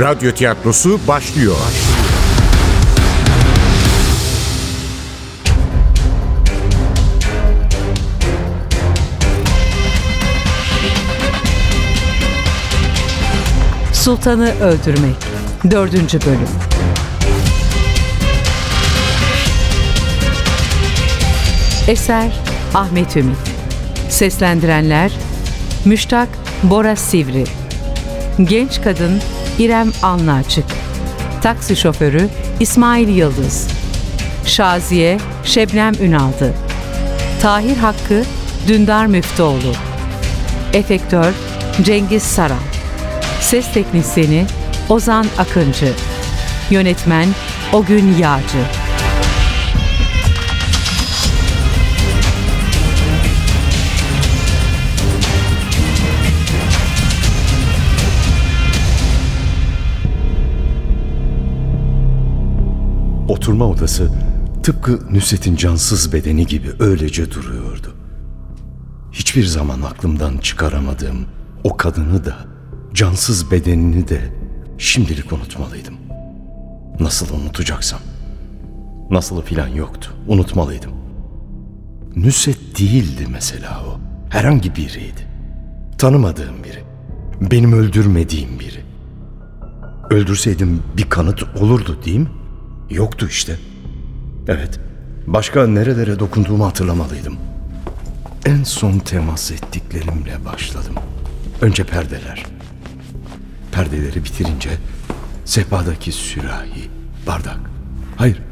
Radyo tiyatrosu başlıyor. Sultanı Öldürmek 4. Bölüm Eser Ahmet Ümit Seslendirenler Müştak Bora Sivri Genç Kadın İrem Anlaçık Taksi Şoförü İsmail Yıldız. Şaziye Şebnem Ünaldı Tahir Hakkı Dündar Müftüoğlu. Efektör Cengiz Saral Ses Teknisyeni Ozan Akıncı. Yönetmen Ogün Yağcı Oturma odası tıpkı Nusret'in cansız bedeni gibi öylece duruyordu. Hiçbir zaman aklımdan çıkaramadığım o kadını da, cansız bedenini de şimdilik unutmalıydım. Nasıl unutacaksam? Nasılı filan yoktu. Unutmalıydım. Nusret değildi mesela o. Herhangi biriydi. Tanımadığım biri. Benim öldürmediğim biri. Öldürseydim bir kanıt olurdu değil mi? Yoktu işte. Evet. Başka nerelere dokunduğumu hatırlamalıydım. En son temas ettiklerimle başladım. Önce perdeler. Perdeleri bitirince sehpadaki sürahi, bardak. Hayır,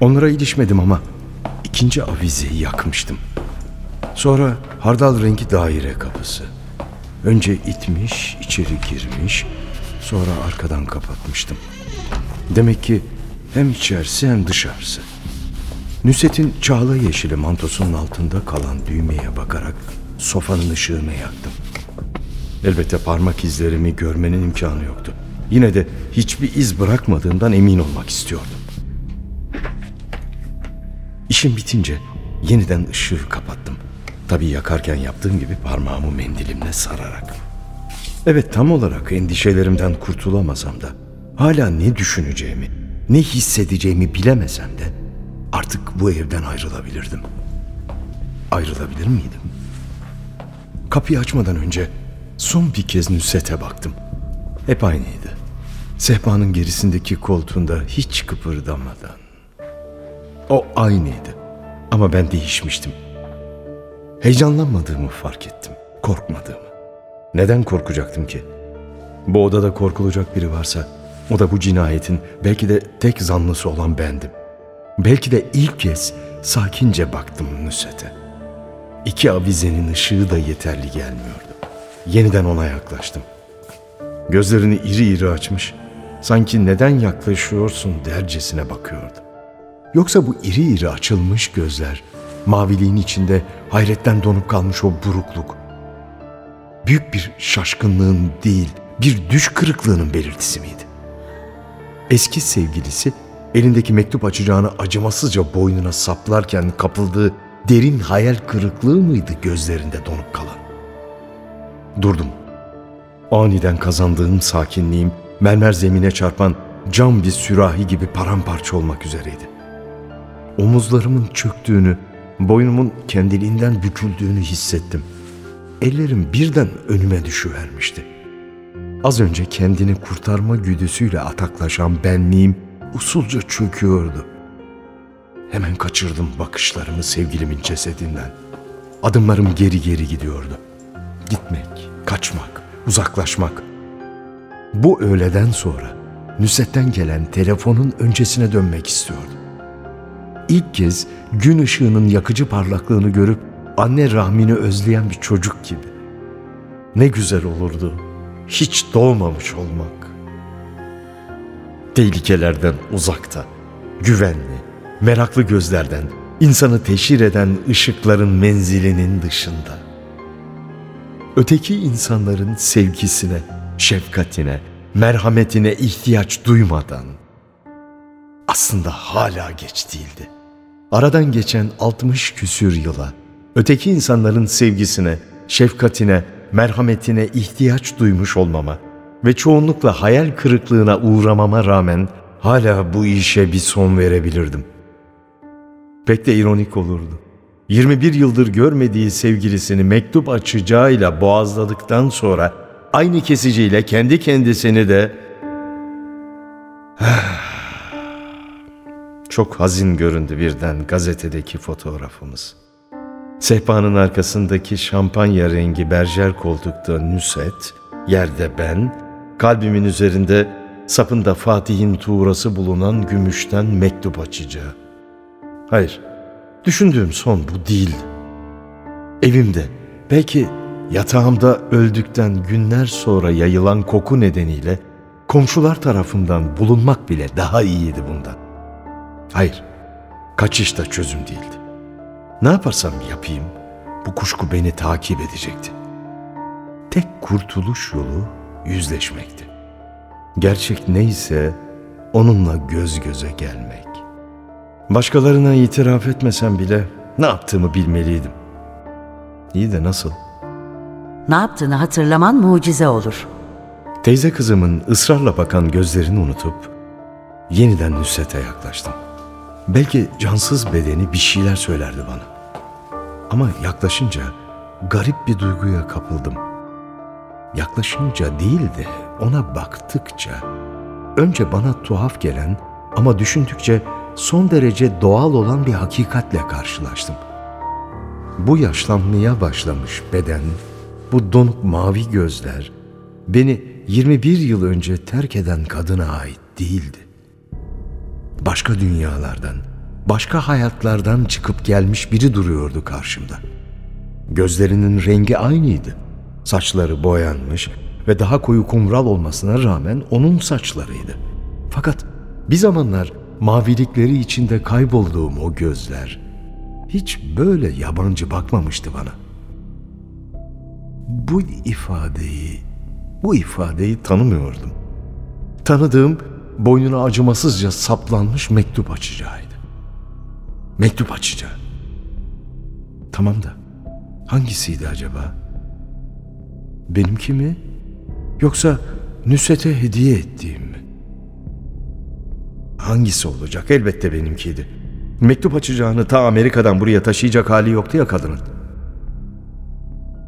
onlara ilişmedim ama ikinci avizeyi yakmıştım. Sonra hardal rengi daire kapısı. Önce itmiş, içeri girmiş, sonra arkadan kapatmıştım. Demek ki hem içerisi hem dışarısı. Nusret'in çağla yeşili mantosunun altında kalan düğmeye bakarak sofanın ışığını yaktım. Elbette parmak izlerimi görmenin imkanı yoktu. Yine de hiçbir iz bırakmadığımdan emin olmak istiyordum. İşim bitince yeniden ışığı kapattım. Tabii yakarken yaptığım gibi parmağımı mendilimle sararak. Evet tam olarak endişelerimden kurtulamasam da hala ne düşüneceğimi, ne hissedeceğimi bilemesem de artık bu evden ayrılabilirdim. Ayrılabilir miydim? Kapıyı açmadan önce son bir kez Nusret'e baktım. Hep aynıydı. Sehpanın gerisindeki koltuğunda hiç kıpırdamadan. O aynıydı. Ama ben değişmiştim. Heyecanlanmadığımı fark ettim. Korkmadığımı. Neden korkacaktım ki? Bu odada korkulacak biri varsa o da bu cinayetin belki de tek zanlısı olan bendim. Belki de ilk kez sakince baktım Nusret'e. İki avizenin ışığı da yeterli gelmiyordu. Yeniden ona yaklaştım. Gözlerini iri iri açmış, sanki neden yaklaşıyorsun dercesine bakıyordu. Yoksa bu iri iri açılmış gözler, maviliğin içinde hayretten donup kalmış o burukluk, büyük bir şaşkınlığın değil, bir düş kırıklığının belirtisi miydi? Eski sevgilisi elindeki mektup açacağını acımasızca boynuna saplarken kapıldığı derin hayal kırıklığı mıydı gözlerinde donup kalan? Durdum. Aniden kazandığım sakinliğim mermer zemine çarpan cam bir sürahi gibi paramparça olmak üzereydi. Omuzlarımın çöktüğünü, boynumun kendiliğinden büküldüğünü hissettim. Ellerim birden önüme düşüvermişti. Az önce kendini kurtarma güdüsüyle ataklaşan benliğim usulca çöküyordu. Hemen kaçırdım bakışlarımı sevgilimin cesedinden. Adımlarım geri geri gidiyordu. Gitmek, kaçmak, uzaklaşmak. Bu öğleden sonra Nusret'ten gelen telefonun öncesine dönmek istiyordum. İlk kez gün ışığının yakıcı parlaklığını görüp anne rahmini özleyen bir çocuk gibi. Ne güzel olurdu hiç doğmamış olmak. Tehlikelerden uzakta, güvenli, meraklı gözlerden, insanı teşhir eden ışıkların menzilinin dışında. Öteki insanların sevgisine, şefkatine, merhametine ihtiyaç duymadan. Aslında hala geç değildi. Aradan geçen 60 küsür yıla, öteki insanların sevgisine, şefkatine, merhametine ihtiyaç duymuş olmama, ve çoğunlukla hayal kırıklığına uğramama rağmen hala bu işe bir son verebilirdim. Pek de ironik olurdu. 21 yıldır görmediği sevgilisini mektup açacağıyla boğazladıktan sonra aynı kesiciyle kendi kendisini de çok hazin göründü birden gazetedeki fotoğrafımız. Sehpanın arkasındaki şampanya rengi berjer koltukta Nüset, yerde ben, kalbimin üzerinde sapında Fatih'in tuğrası bulunan gümüşten mektup açacağı. Hayır, düşündüğüm son bu değildi. Evimde, belki yatağımda öldükten günler sonra yayılan koku nedeniyle komşular tarafından bulunmak bile daha iyiydi bundan. Hayır, kaçış da çözüm değildi. Ne yaparsam yapayım, bu kuşku beni takip edecekti. Tek kurtuluş yolu yüzleşmekti. Gerçek neyse onunla göz göze gelmek. Başkalarına itiraf etmesem bile ne yaptığımı bilmeliydim. İyi de nasıl? Ne yaptığını hatırlaman mucize olur. Teyze kızımın ısrarla bakan gözlerini unutup yeniden Nusret'e yaklaştım. Belki cansız bedeni bir şeyler söylerdi bana. Ama yaklaşınca garip bir duyguya kapıldım. Yaklaşınca değil de ona baktıkça önce bana tuhaf gelen ama düşündükçe son derece doğal olan bir hakikatle karşılaştım. Bu yaşlanmaya başlamış beden, bu donuk mavi gözler beni 21 yıl önce terk eden kadına ait değildi. Başka dünyalardan, başka hayatlardan çıkıp gelmiş biri duruyordu karşımda. Gözlerinin rengi aynıydı. Saçları boyanmış ve daha koyu kumral olmasına rağmen onun saçlarıydı. Fakat bir zamanlar mavilikleri içinde kaybolduğum o gözler hiç böyle yabancı bakmamıştı bana. Bu ifadeyi, bu ifadeyi tanımıyordum. Tanıdığım boynuna acımasızca saplanmış mektup açacağıydı. Mektup açacağı. Tamam da hangisiydi acaba? Benimki mi? Yoksa Nusret'e hediye ettiğim mi? Hangisi olacak? Elbette benimkiydi. Mektup açacağını ta Amerika'dan buraya taşıyacak hali yoktu ya kadının.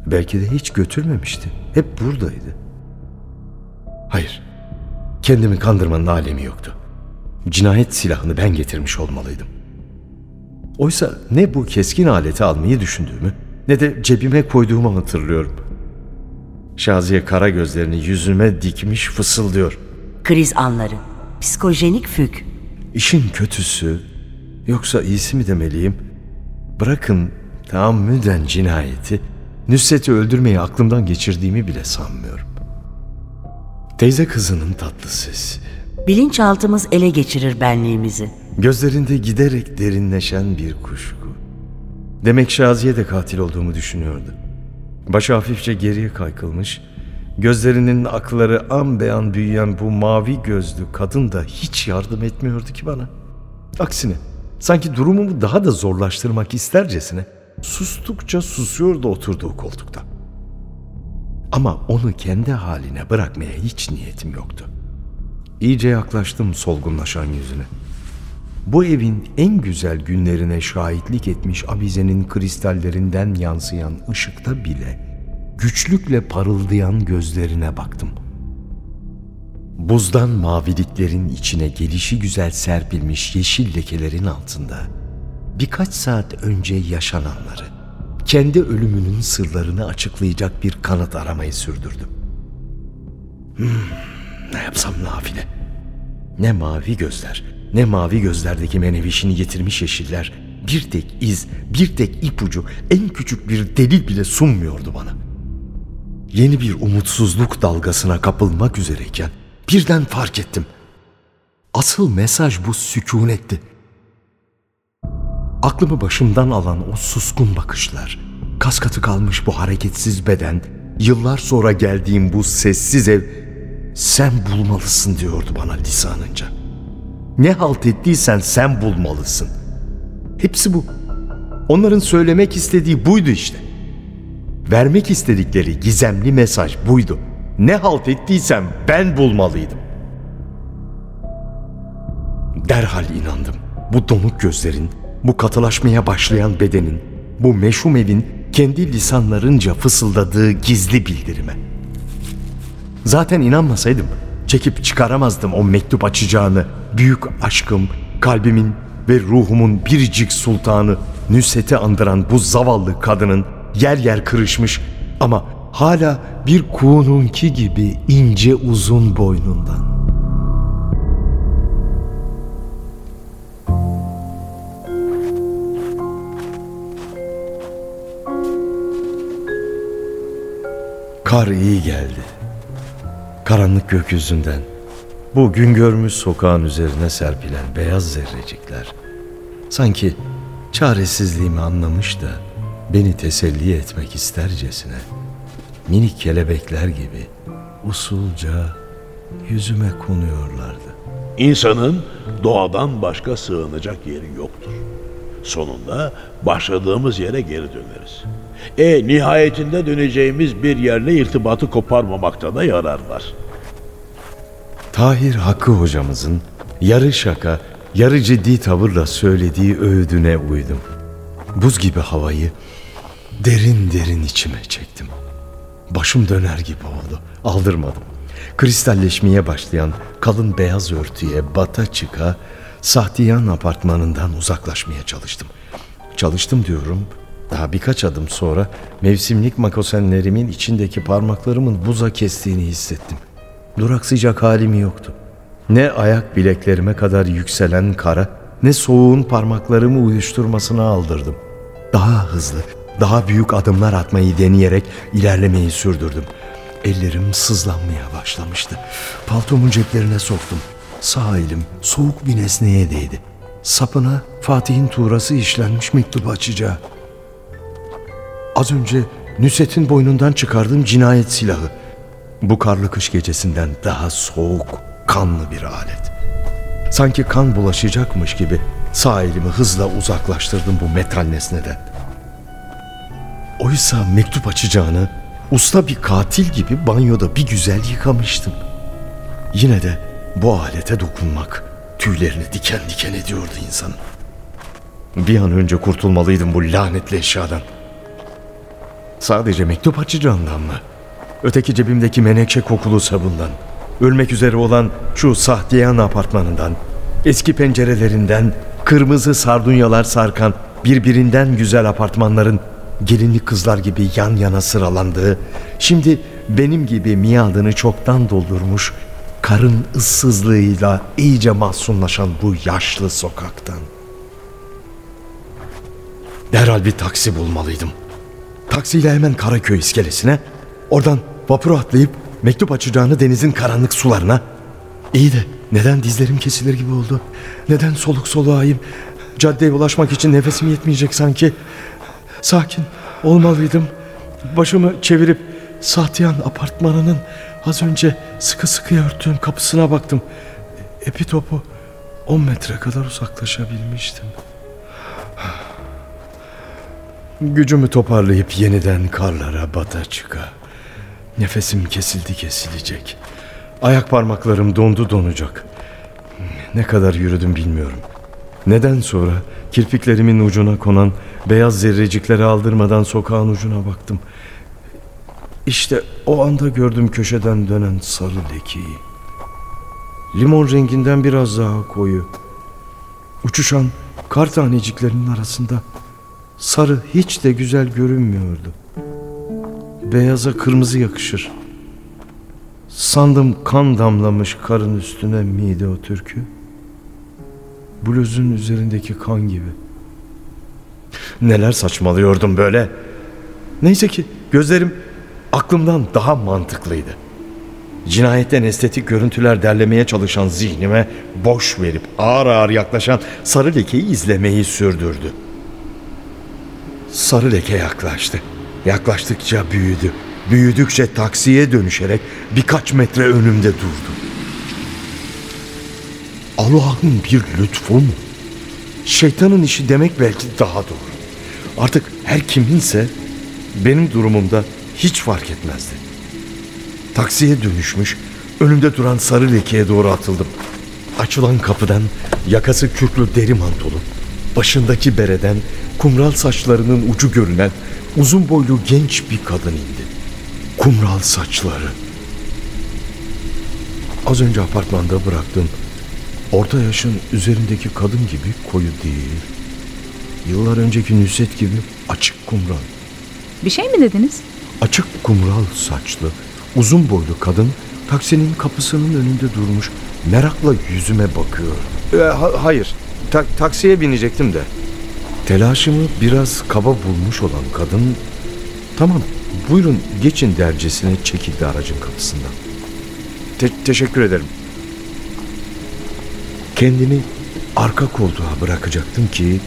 Belki de hiç götürmemişti. Hep buradaydı. Hayır. Kendimi kandırmanın alemi yoktu. Cinayet silahını ben getirmiş olmalıydım. Oysa ne bu keskin aleti almayı düşündüğümü ne de cebime koyduğumu hatırlıyorum. Şaziye kara gözlerini yüzüme dikmiş fısıldıyor. Kriz anları. Psikojenik füg. İşin kötüsü yoksa iyisi mi demeliyim? Bırakın tahammüden cinayeti Nusret'i öldürmeyi aklımdan geçirdiğimi bile sanmıyorum. Teyze kızının tatlı sesi. Bilinçaltımız ele geçirir benliğimizi. Gözlerinde giderek derinleşen bir kuşku. Demek Şaziye de katil olduğumu düşünüyordu. Başı hafifçe geriye kaykılmış, gözlerinin akları an beyan büyüyen bu mavi gözlü kadın da hiç yardım etmiyordu ki bana. Aksine sanki durumumu daha da zorlaştırmak istercesine sustukça susuyordu oturduğu koltukta. Ama onu kendi haline bırakmaya hiç niyetim yoktu. İyice yaklaştım solgunlaşan yüzüne. Bu evin en güzel günlerine şahitlik etmiş avizenin kristallerinden yansıyan ışıkta bile güçlükle parıldayan gözlerine baktım. Buzdan maviliklerin içine gelişi güzel serpilmiş yeşil lekelerin altında birkaç saat önce yaşananları, kendi ölümünün sırlarını açıklayacak bir kanıt aramayı sürdürdüm. Hmm, ne yapsam nafile? Ne mavi gözler, ne mavi gözlerdeki menevişini getirmiş yeşiller, bir tek iz, bir tek ipucu, en küçük bir delil bile sunmuyordu bana. Yeni bir umutsuzluk dalgasına kapılmak üzereyken birden fark ettim. Asıl mesaj bu sükunetti. Aklımı başımdan alan o suskun bakışlar, kaskatı kalmış bu hareketsiz beden, yıllar sonra geldiğim bu sessiz ev, sen bulmalısın diyordu bana lisanınca. Ne halt ettiysen sen bulmalısın. Hepsi bu. Onların söylemek istediği buydu işte. Vermek istedikleri gizemli mesaj buydu. Ne halt ettiysem ben bulmalıydım. Derhal inandım. Bu donuk gözlerin, bu katılaşmaya başlayan bedenin, bu meşhum evin kendi lisanlarınca fısıldadığı gizli bildirime. Zaten inanmasaydım çekip çıkaramazdım o mektup açacağını. Büyük aşkım, kalbimin ve ruhumun biricik sultanı Nüset'i andıran bu zavallı kadının yer yer kırışmış ama hala bir kuğununki gibi ince uzun boynundan. Kar iyi geldi. Karanlık gökyüzünden bu gün görmüş sokağın üzerine serpilen beyaz zerrecikler sanki çaresizliğimi anlamış da beni teselli etmek istercesine minik kelebekler gibi usulca yüzüme konuyorlardı. İnsanın doğadan başka sığınacak yeri yoktur. Sonunda başladığımız yere geri döneriz. E nihayetinde döneceğimiz bir yerle irtibatı koparmamakta da yarar var. Tahir Hakkı hocamızın yarı şaka, yarı ciddi tavırla söylediği öğüdüne uydum. Buz gibi havayı derin derin içime çektim. Başım döner gibi oldu. Aldırmadım. Kristalleşmeye başlayan kalın beyaz örtüye bata çıka Sahtiyan apartmanından uzaklaşmaya çalıştım. Çalıştım diyorum. Daha birkaç adım sonra mevsimlik makosenlerimin içindeki parmaklarımın buza kestiğini hissettim. Duraksayacak halim yoktu. Ne ayak bileklerime kadar yükselen kara, ne soğuğun parmaklarımı uyuşturmasına aldırdım. Daha hızlı, daha büyük adımlar atmayı deneyerek ilerlemeyi sürdürdüm. Ellerim sızlanmaya başlamıştı. Paltomun ceplerine soktum. Sağ elim soğuk bir nesneye değdi. Sapına Fatih'in tuğrası işlenmiş mektubu açacağı. Az önce Nüset'in boynundan çıkardığım cinayet silahı. Bu karlı kış gecesinden daha soğuk, kanlı bir alet. Sanki kan bulaşacakmış gibi sağ elimi hızla uzaklaştırdım bu metal nesneden. Oysa mektup açacağını usta bir katil gibi banyoda bir güzel yıkamıştım. Yine de bu alete dokunmak tüylerini diken diken ediyordu insanın. Bir an önce kurtulmalıydım bu lanetli eşyadan. Sadece mektup açacağından mı? Öteki cebimdeki menekşe kokulu sabundan, ölmek üzere olan şu Sahtiyan apartmanından, eski pencerelerinden, kırmızı sardunyalar sarkan birbirinden güzel apartmanların gelinlik kızlar gibi yan yana sıralandığı, şimdi benim gibi miadını çoktan doldurmuş, karın ıssızlığıyla iyice mahzunlaşan bu yaşlı sokaktan. Derhal bir taksi bulmalıydım. Taksiyle hemen Karaköy iskelesine, oradan vapura atlayıp mektup açacağını denizin karanlık sularına. İyi de neden dizlerim kesilir gibi oldu? Neden soluk soluğayım? Caddeye ulaşmak için nefesim yetmeyecek sanki. Sakin olmalıydım. Başımı çevirip Sahtiyan apartmanının az önce sıkı sıkı örttüğüm kapısına baktım. Epitopu 10 metre kadar uzaklaşabilmiştim. Gücümü toparlayıp yeniden karlara bata çıka. Nefesim kesildi kesilecek. Ayak parmaklarım dondu donacak. Ne kadar yürüdüm bilmiyorum. Neden sonra kirpiklerimin ucuna konan beyaz zerrecikleri aldırmadan sokağın ucuna baktım. İşte o anda gördüm köşeden dönen sarı lekeyi. Limon renginden biraz daha koyu. Uçuşan kar taneciklerinin arasında sarı hiç de güzel görünmüyordu. Beyaza kırmızı yakışır. Sandım kan damlamış karın üstüne miydi o türkü? Bluzun üzerindeki kan gibi. Neler saçmalıyordum böyle. Neyse ki gözlerim aklımdan daha mantıklıydı. Cinayetten estetik görüntüler derlemeye çalışan zihnime boş verip ağır ağır yaklaşan sarı lekeyi izlemeyi sürdürdü. Sarı leke yaklaştı. Yaklaştıkça büyüdü. Büyüdükçe taksiye dönüşerek birkaç metre önümde durdu. Allah'ın bir lütfu mu? Şeytanın işi demek belki daha doğru. Artık her kiminse benim durumumda hiç fark etmezdi. Taksiye dönüşmüş, önümde duran sarı lekeye doğru atıldım. Açılan kapıdan yakası kürklü deri mantolu, başındaki bereden kumral saçlarının ucu görünen uzun boylu genç bir kadın indi. Kumral saçları. Az önce apartmanda bıraktım. Orta yaşın üzerindeki kadın gibi koyu değil. Yıllar önceki Nusret gibi açık kumral. Bir şey mi dediniz? Açık kumral saçlı, uzun boylu kadın taksinin kapısının önünde durmuş merakla yüzüme bakıyor. Ee, hayır, ta- taksiye binecektim de. Telaşımı biraz kaba bulmuş olan kadın, tamam buyurun geçin dercesine çekildi aracın kapısından. Te- teşekkür ederim. Kendimi arka koltuğa bırakacaktım ki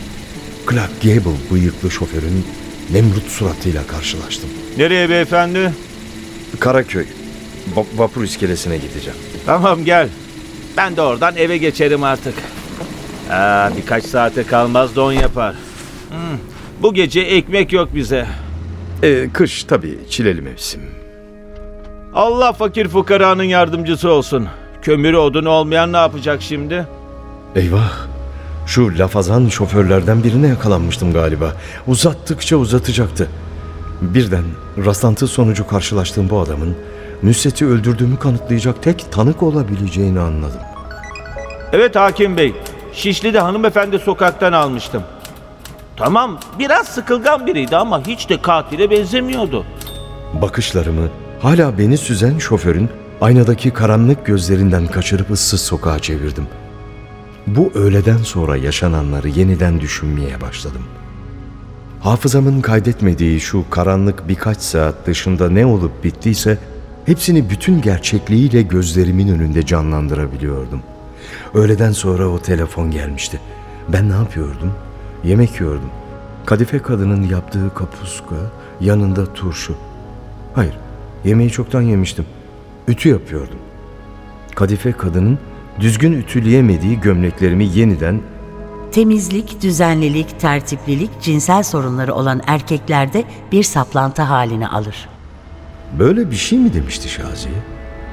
Clark Gable bıyıklı şoförün Nemrut suratıyla karşılaştım. Nereye beyefendi? Karaköy. Va- vapur iskelesine gideceğim. Tamam gel. Ben de oradan eve geçerim artık. Aa, birkaç saate kalmaz don yapar. Hmm, Bu gece ekmek yok bize. Ee, kış tabii çileli mevsim. Allah fakir fukaranın yardımcısı olsun. Kömürü odunu olmayan ne yapacak şimdi? Eyvah. Şu lafazan şoförlerden birine yakalanmıştım galiba. Uzattıkça uzatacaktı. Birden rastlantı sonucu karşılaştığım bu adamın Nusret'i öldürdüğümü kanıtlayacak tek tanık olabileceğini anladım. Evet hakim bey. Şişli'de hanımefendi sokaktan almıştım. Tamam biraz sıkılgan biriydi ama hiç de katile benzemiyordu. Bakışlarımı hala beni süzen şoförün aynadaki karanlık gözlerinden kaçırıp ıssız sokağa çevirdim. Bu öğleden sonra yaşananları yeniden düşünmeye başladım. Hafızamın kaydetmediği şu karanlık birkaç saat dışında ne olup bittiyse hepsini bütün gerçekliğiyle gözlerimin önünde canlandırabiliyordum. Öğleden sonra o telefon gelmişti. Ben ne yapıyordum? Yemek yiyordum. Kadife kadının yaptığı kapuska, yanında turşu. Hayır, yemeği çoktan yemiştim. Ütü yapıyordum. Kadife kadının düzgün ütüleyemediği gömleklerimi yeniden Temizlik, düzenlilik, tertiplilik cinsel sorunları olan erkeklerde bir saplantı halini alır. Böyle bir şey mi demişti Şaziye?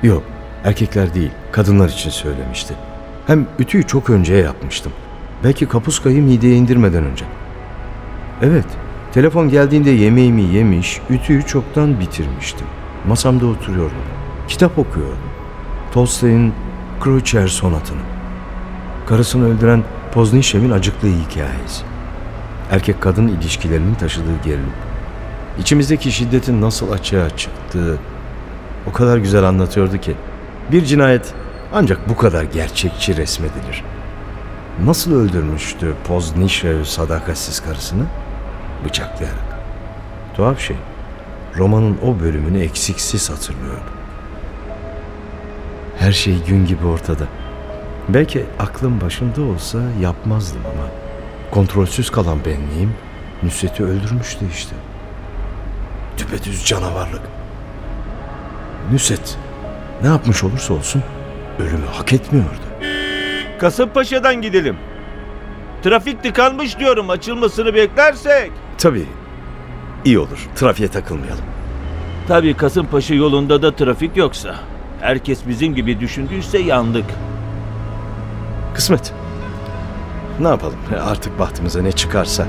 Yok, erkekler değil, kadınlar için söylemişti. Hem ütüyü çok önce yapmıştım. Belki kapuskayı mideye indirmeden önce. Evet, telefon geldiğinde yemeğimi yemiş, ütüyü çoktan bitirmiştim. Masamda oturuyordum. Kitap okuyordum. Tolstoy'un Kreutzer sonatını. Karısını öldüren Poznişev'in acıklı hikayesi. Erkek kadın ilişkilerinin taşıdığı gerilim. İçimizdeki şiddetin nasıl açığa çıktığı o kadar güzel anlatıyordu ki. Bir cinayet ancak bu kadar gerçekçi resmedilir. Nasıl öldürmüştü Poznişev sadakatsiz karısını? Bıçaklayarak. Tuhaf şey. Romanın o bölümünü eksiksiz hatırlıyorum. Her şey gün gibi ortada. Belki aklım başında olsa yapmazdım ama kontrolsüz kalan benliğim Nusret'i öldürmüştü işte. Düpedüz canavarlık. Nusret ne yapmış olursa olsun ölümü hak etmiyordu. Kasımpaşa'dan gidelim. Trafik tıkanmış diyorum açılmasını beklersek. Tabii iyi olur trafiğe takılmayalım. Tabii Kasımpaşa yolunda da trafik yoksa. Herkes bizim gibi düşündüyse yandık. Kısmet. Ne yapalım artık bahtımıza ne çıkarsa.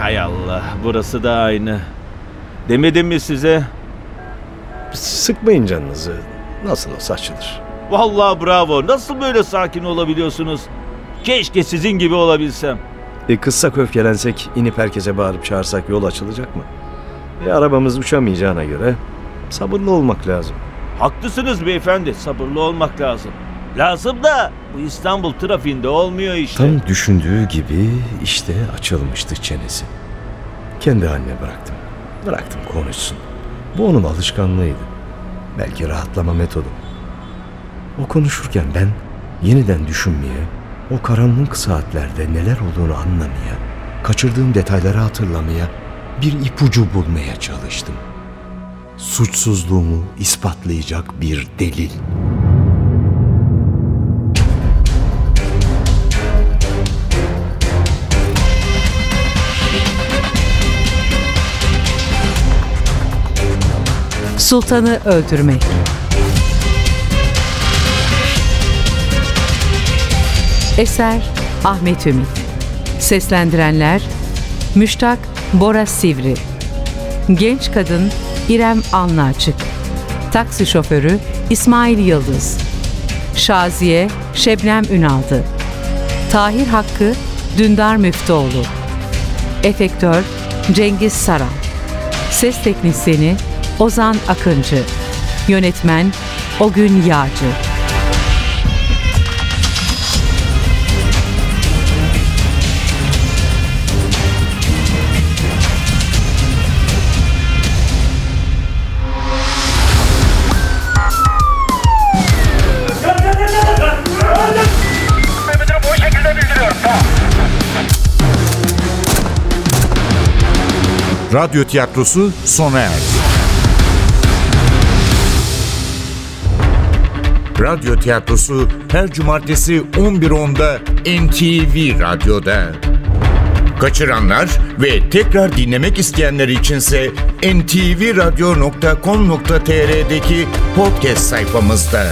Hay Allah burası da aynı. Demedim mi size? Sıkmayın canınızı. Nasıl olsa açılır. Vallahi bravo. Nasıl böyle sakin olabiliyorsunuz? Keşke sizin gibi olabilsem. E, kızsak öfkelensek inip herkese bağırıp çağırsak yol açılacak mı? E, arabamız uçamayacağına göre sabırlı olmak lazım. Haklısınız beyefendi. Sabırlı olmak lazım. Lazım da bu İstanbul trafiğinde olmuyor işte. Tam düşündüğü gibi işte açılmıştı çenesi. Kendi haline bıraktım. Bıraktım konuşsun. Bu onun alışkanlığıydı. Belki rahatlama metodu. O konuşurken ben yeniden düşünmeye, o karanlık saatlerde neler olduğunu anlamaya, kaçırdığım detayları hatırlamaya, bir ipucu bulmaya çalıştım. Suçsuzluğumu ispatlayacak bir delil. Sultanı öldürmek. Eser Ahmet Ümit Seslendirenler Müştak Bora Sivri. Genç kadın İrem Anlaçık Taksi şoförü İsmail Yıldız. Şaziye Şebnem Ünaldı. Tahir Hakkı Dündar Müftüoğlu. Efektör Cengiz Saran Ses teknisyeni Ozan Akıncı. Yönetmen Ogün Yağcı Radyo tiyatrosu sona erdi. Radyo tiyatrosu her cumartesi 11.10'da NTV Radyo'da. Kaçıranlar ve tekrar dinlemek isteyenler içinse ntvradio.com.tr'deki podcast sayfamızda.